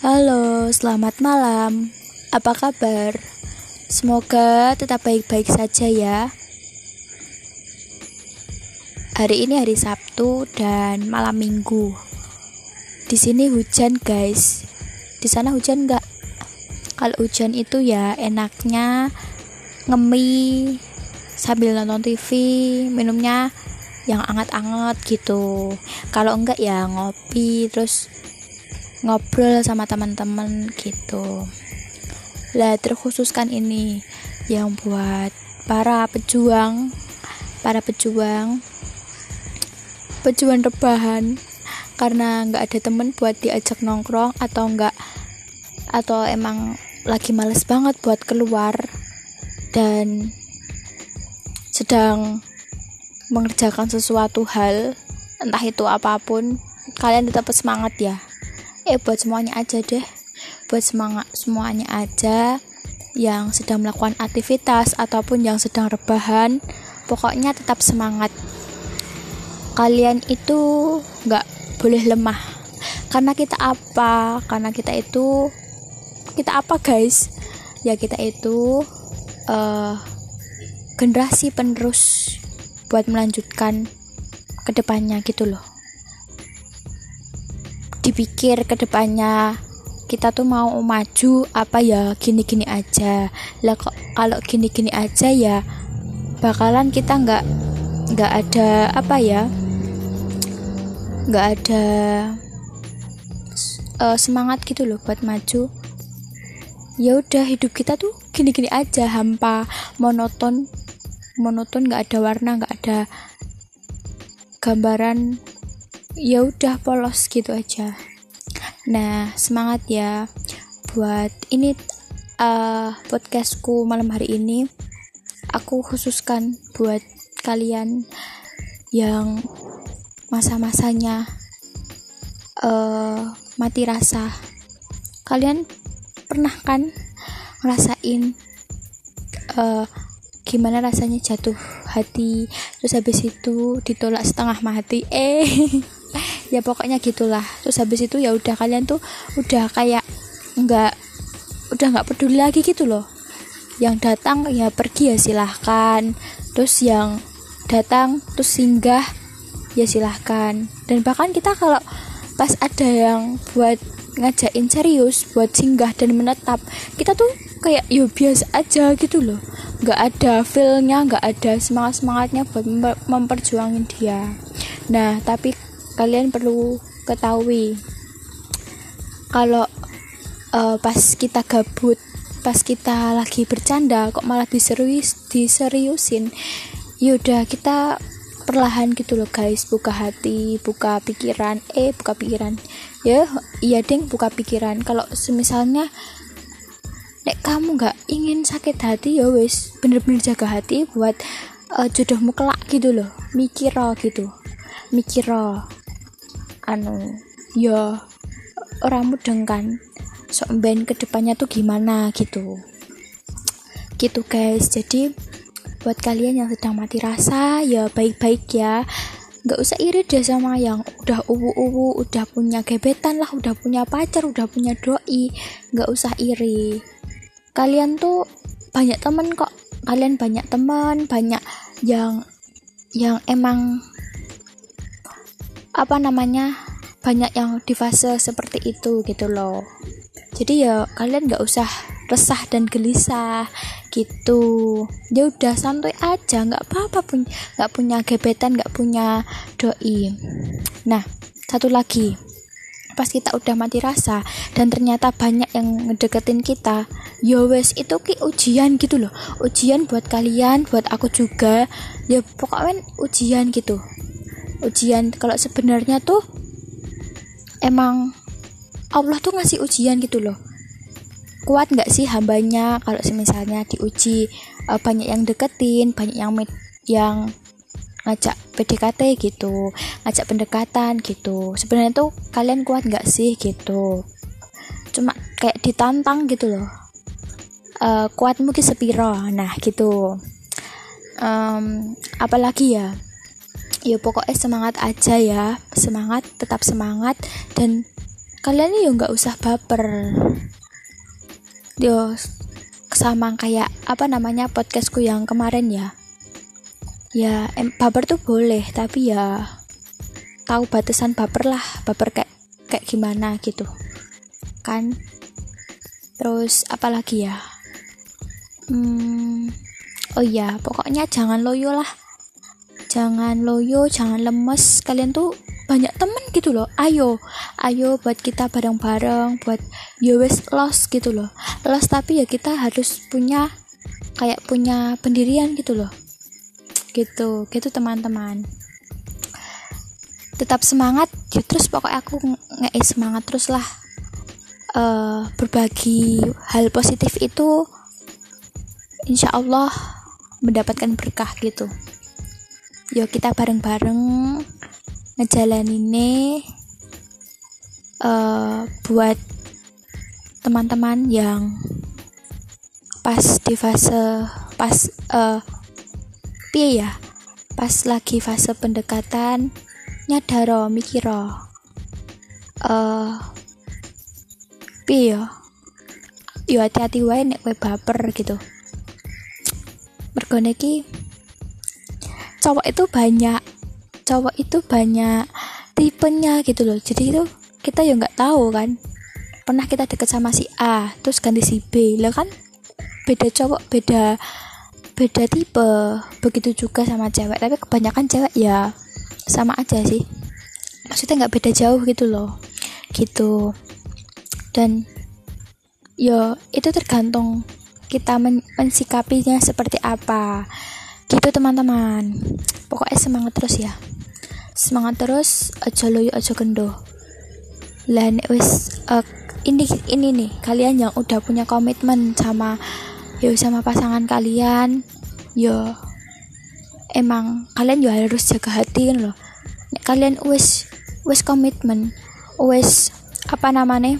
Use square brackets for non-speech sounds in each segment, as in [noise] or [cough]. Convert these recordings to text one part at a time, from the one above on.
Halo, selamat malam. Apa kabar? Semoga tetap baik-baik saja ya. Hari ini hari Sabtu dan malam Minggu. Di sini hujan, guys. Di sana hujan nggak? Kalau hujan itu ya enaknya ngemi sambil nonton TV, minumnya yang anget-anget gitu. Kalau enggak ya ngopi terus ngobrol sama teman-teman gitu. Lah terkhususkan ini yang buat para pejuang para pejuang pejuang rebahan. Karena nggak ada temen buat diajak nongkrong atau enggak atau emang lagi males banget buat keluar dan sedang mengerjakan sesuatu hal entah itu apa pun kalian tetap semangat ya eh buat semuanya aja deh. Buat semangat semuanya aja yang sedang melakukan aktivitas ataupun yang sedang rebahan pokoknya tetap semangat. Kalian itu nggak boleh lemah. Karena kita apa? Karena kita itu kita apa guys? Ya kita itu uh, generasi penerus buat melanjutkan ke depannya gitu loh dipikir ke depannya kita tuh mau maju apa ya gini-gini aja. Lah kok kalau gini-gini aja ya bakalan kita nggak nggak ada apa ya nggak ada uh, semangat gitu loh buat maju. Ya udah hidup kita tuh gini-gini aja hampa monoton monoton nggak ada warna nggak ada gambaran ya udah polos gitu aja. Nah semangat ya buat ini uh, podcastku malam hari ini. Aku khususkan buat kalian yang masa-masanya uh, mati rasa. Kalian pernah kan ngerasain uh, gimana rasanya jatuh hati terus habis itu ditolak setengah mati? Eh [laughs] ya pokoknya gitulah. Terus habis itu ya udah kalian tuh udah kayak nggak udah nggak peduli lagi gitu loh. Yang datang ya pergi ya silahkan. Terus yang datang terus singgah ya silahkan. Dan bahkan kita kalau pas ada yang buat ngajakin serius buat singgah dan menetap kita tuh kayak yo biasa aja gitu loh. Nggak ada feelnya nggak ada semangat semangatnya buat memperjuangin dia. Nah tapi kalian perlu ketahui kalau uh, pas kita gabut pas kita lagi bercanda kok malah diserius diseriusin? Yaudah kita perlahan gitu loh guys. Buka hati buka pikiran. Eh buka pikiran. Ya iya deng buka pikiran. Kalau semisalnya nek kamu nggak ingin sakit hati ya wes bener-bener jaga hati buat uh, jodohmu kelak gitu loh. Mikir gitu. Mikir anu ya orang mudeng kan? Sok ben ke depannya tuh gimana gitu. Gitu guys. Jadi buat kalian yang sedang mati rasa ya baik-baik ya. Nggak usah iri deh sama yang udah uwu-uwu udah punya gebetan lah udah punya pacar udah punya doi. Nggak usah iri. Kalian tuh banyak temen kok. Kalian banyak teman banyak yang yang emang apa namanya banyak yang di fase seperti itu gitu loh. Jadi ya kalian nggak usah resah dan gelisah gitu. Ya udah santai aja nggak apa-apa pun nggak punya gebetan nggak punya doi. Nah satu lagi. Pas kita udah mati rasa dan ternyata banyak yang ngedeketin kita ya wes itu ki ujian gitu loh. Ujian buat kalian buat aku juga. Ya pokoknya ujian gitu ujian. Kalau sebenarnya tuh emang Allah tuh ngasih ujian gitu loh. Kuat nggak sih hambanya? Kalau misalnya diuji uh, banyak yang deketin banyak yang yang ngajak PDKT gitu ngajak pendekatan gitu. Sebenarnya tuh kalian kuat nggak sih gitu? Cuma kayak ditantang gitu loh. Uh, kuat mungkin sepiro? Nah gitu. Um, apalagi ya ya pokoknya semangat aja ya. Semangat tetap semangat. Dan kalian ya nggak usah baper. Yo sama kayak apa namanya podcastku yang kemarin ya. Ya em, baper tuh boleh tapi ya tahu batasan baper lah. Baper kayak kayak gimana gitu. Kan? Terus apalagi ya? Hmm, oh iya pokoknya jangan loyo lah jangan loyo jangan lemes. Kalian tuh banyak temen gitu loh. Ayo ayo buat kita bareng-bareng buat yo ya wes lost gitu loh. Lost tapi ya kita harus punya kayak punya pendirian gitu loh. Gitu gitu teman-teman. Tetap semangat ya terus pokoknya aku nge semangat terus lah. Uh, berbagi hal positif itu insya Allah mendapatkan berkah gitu yuk kita bareng-bareng ngejalaninnya uh, buat teman-teman yang pas di fase pas uh, piye ya? Pas lagi fase pendekatan nyadaro mikiro. Uh, piye ya? Yo hati-hati wae nek kowe baper gitu. Mergo cowok itu banyak cowok itu banyak tipenya gitu loh. Jadi itu kita ya nggak tahu kan. Pernah kita deket sama si A terus ganti si B. Lah kan beda cowok beda beda tipe. Begitu juga sama cewek. Tapi kebanyakan cewek ya sama aja sih. Maksudnya nggak beda jauh gitu loh. Gitu. Dan yo itu tergantung kita men mensikapinya seperti apa gitu teman-teman. Pokoknya semangat terus ya. Semangat terus aja loyo aja kendo lah wis uh, ini ini nih kalian yang udah punya komitmen sama yo sama pasangan kalian yo emang kalian juga harus jaga hati kan loh. Kalian wis wis komitmen wis apa namanya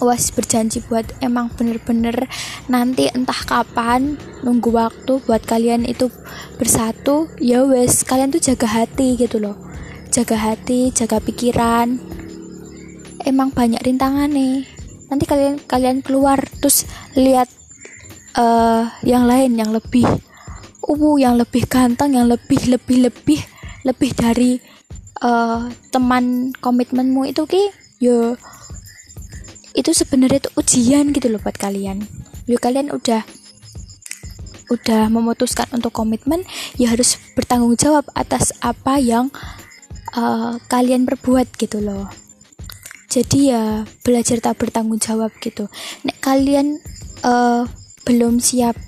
was berjanji buat emang bener-bener nanti entah kapan nunggu waktu buat kalian itu bersatu ya wes kalian tuh jaga hati gitu loh. Jaga hati jaga pikiran. Emang banyak rintangan nih nanti kalian kalian keluar terus lihat uh, yang lain yang lebih uh yang lebih ganteng yang lebih lebih lebih lebih dari uh, teman komitmenmu itu ki yo itu sebenarnya itu ujian gitu loh buat kalian. Yuk kalian udah udah memutuskan untuk komitmen ya harus bertanggung jawab atas apa yang uh, kalian perbuat gitu loh. Jadi ya belajar tak bertanggung jawab gitu. Nek kalian uh, belum siap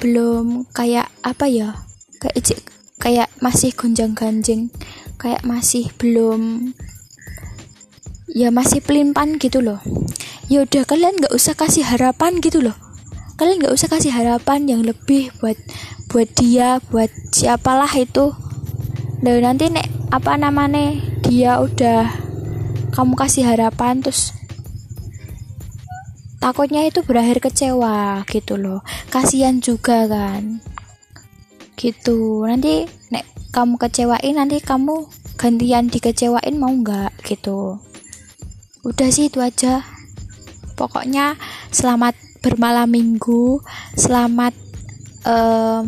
belum kayak apa ya kayak kayak masih gonjang ganjing kayak masih belum ya masih pelimpan gitu loh. Ya udah kalian nggak usah kasih harapan gitu loh. Kalian nggak usah kasih harapan yang lebih buat buat dia buat siapalah itu. Dan nanti nek apa namanya dia udah kamu kasih harapan terus takutnya itu berakhir kecewa gitu loh. Kasihan juga kan. Gitu. Nanti nek kamu kecewain nanti kamu gantian dikecewain mau nggak gitu udah sih itu aja. Pokoknya selamat bermalam minggu. Selamat uh,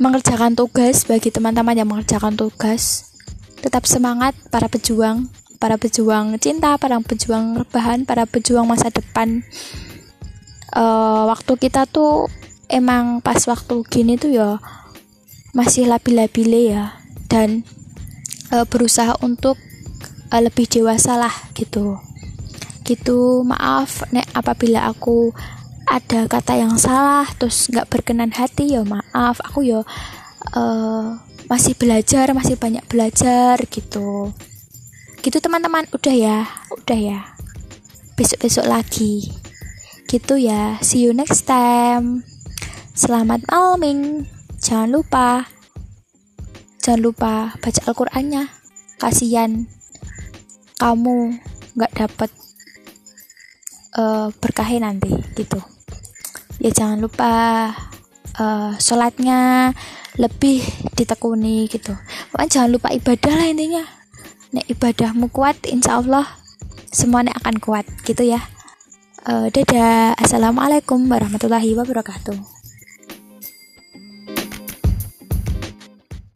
mengerjakan tugas bagi teman-teman yang mengerjakan tugas. Tetap semangat para pejuang para pejuang cinta para pejuang rebahan para pejuang masa depan. Uh, waktu kita tuh emang pas waktu gini tuh ya masih labil-labile ya. Dan uh, berusaha untuk uh, lebih dewasa lah gitu. Gitu maaf nek apabila aku ada kata yang salah terus nggak berkenan hati ya maaf. Aku ya uh, masih belajar masih banyak belajar gitu. Gitu teman-teman. Udah ya udah ya. Besok-besok lagi. Gitu ya. See you next time. Selamat malam jangan lupa. Jangan lupa baca Al-Qur'annya. Kasihan kamu nggak dapet uh, berkahnya nanti gitu. Ya jangan lupa uh, sholatnya lebih ditekuni gitu. Pokoknya jangan lupa ibadah lah intinya. Nek ibadahmu kuat insya Allah semuanya akan kuat gitu ya. Uh, dadah. Assalamualaikum warahmatullahi wabarakatuh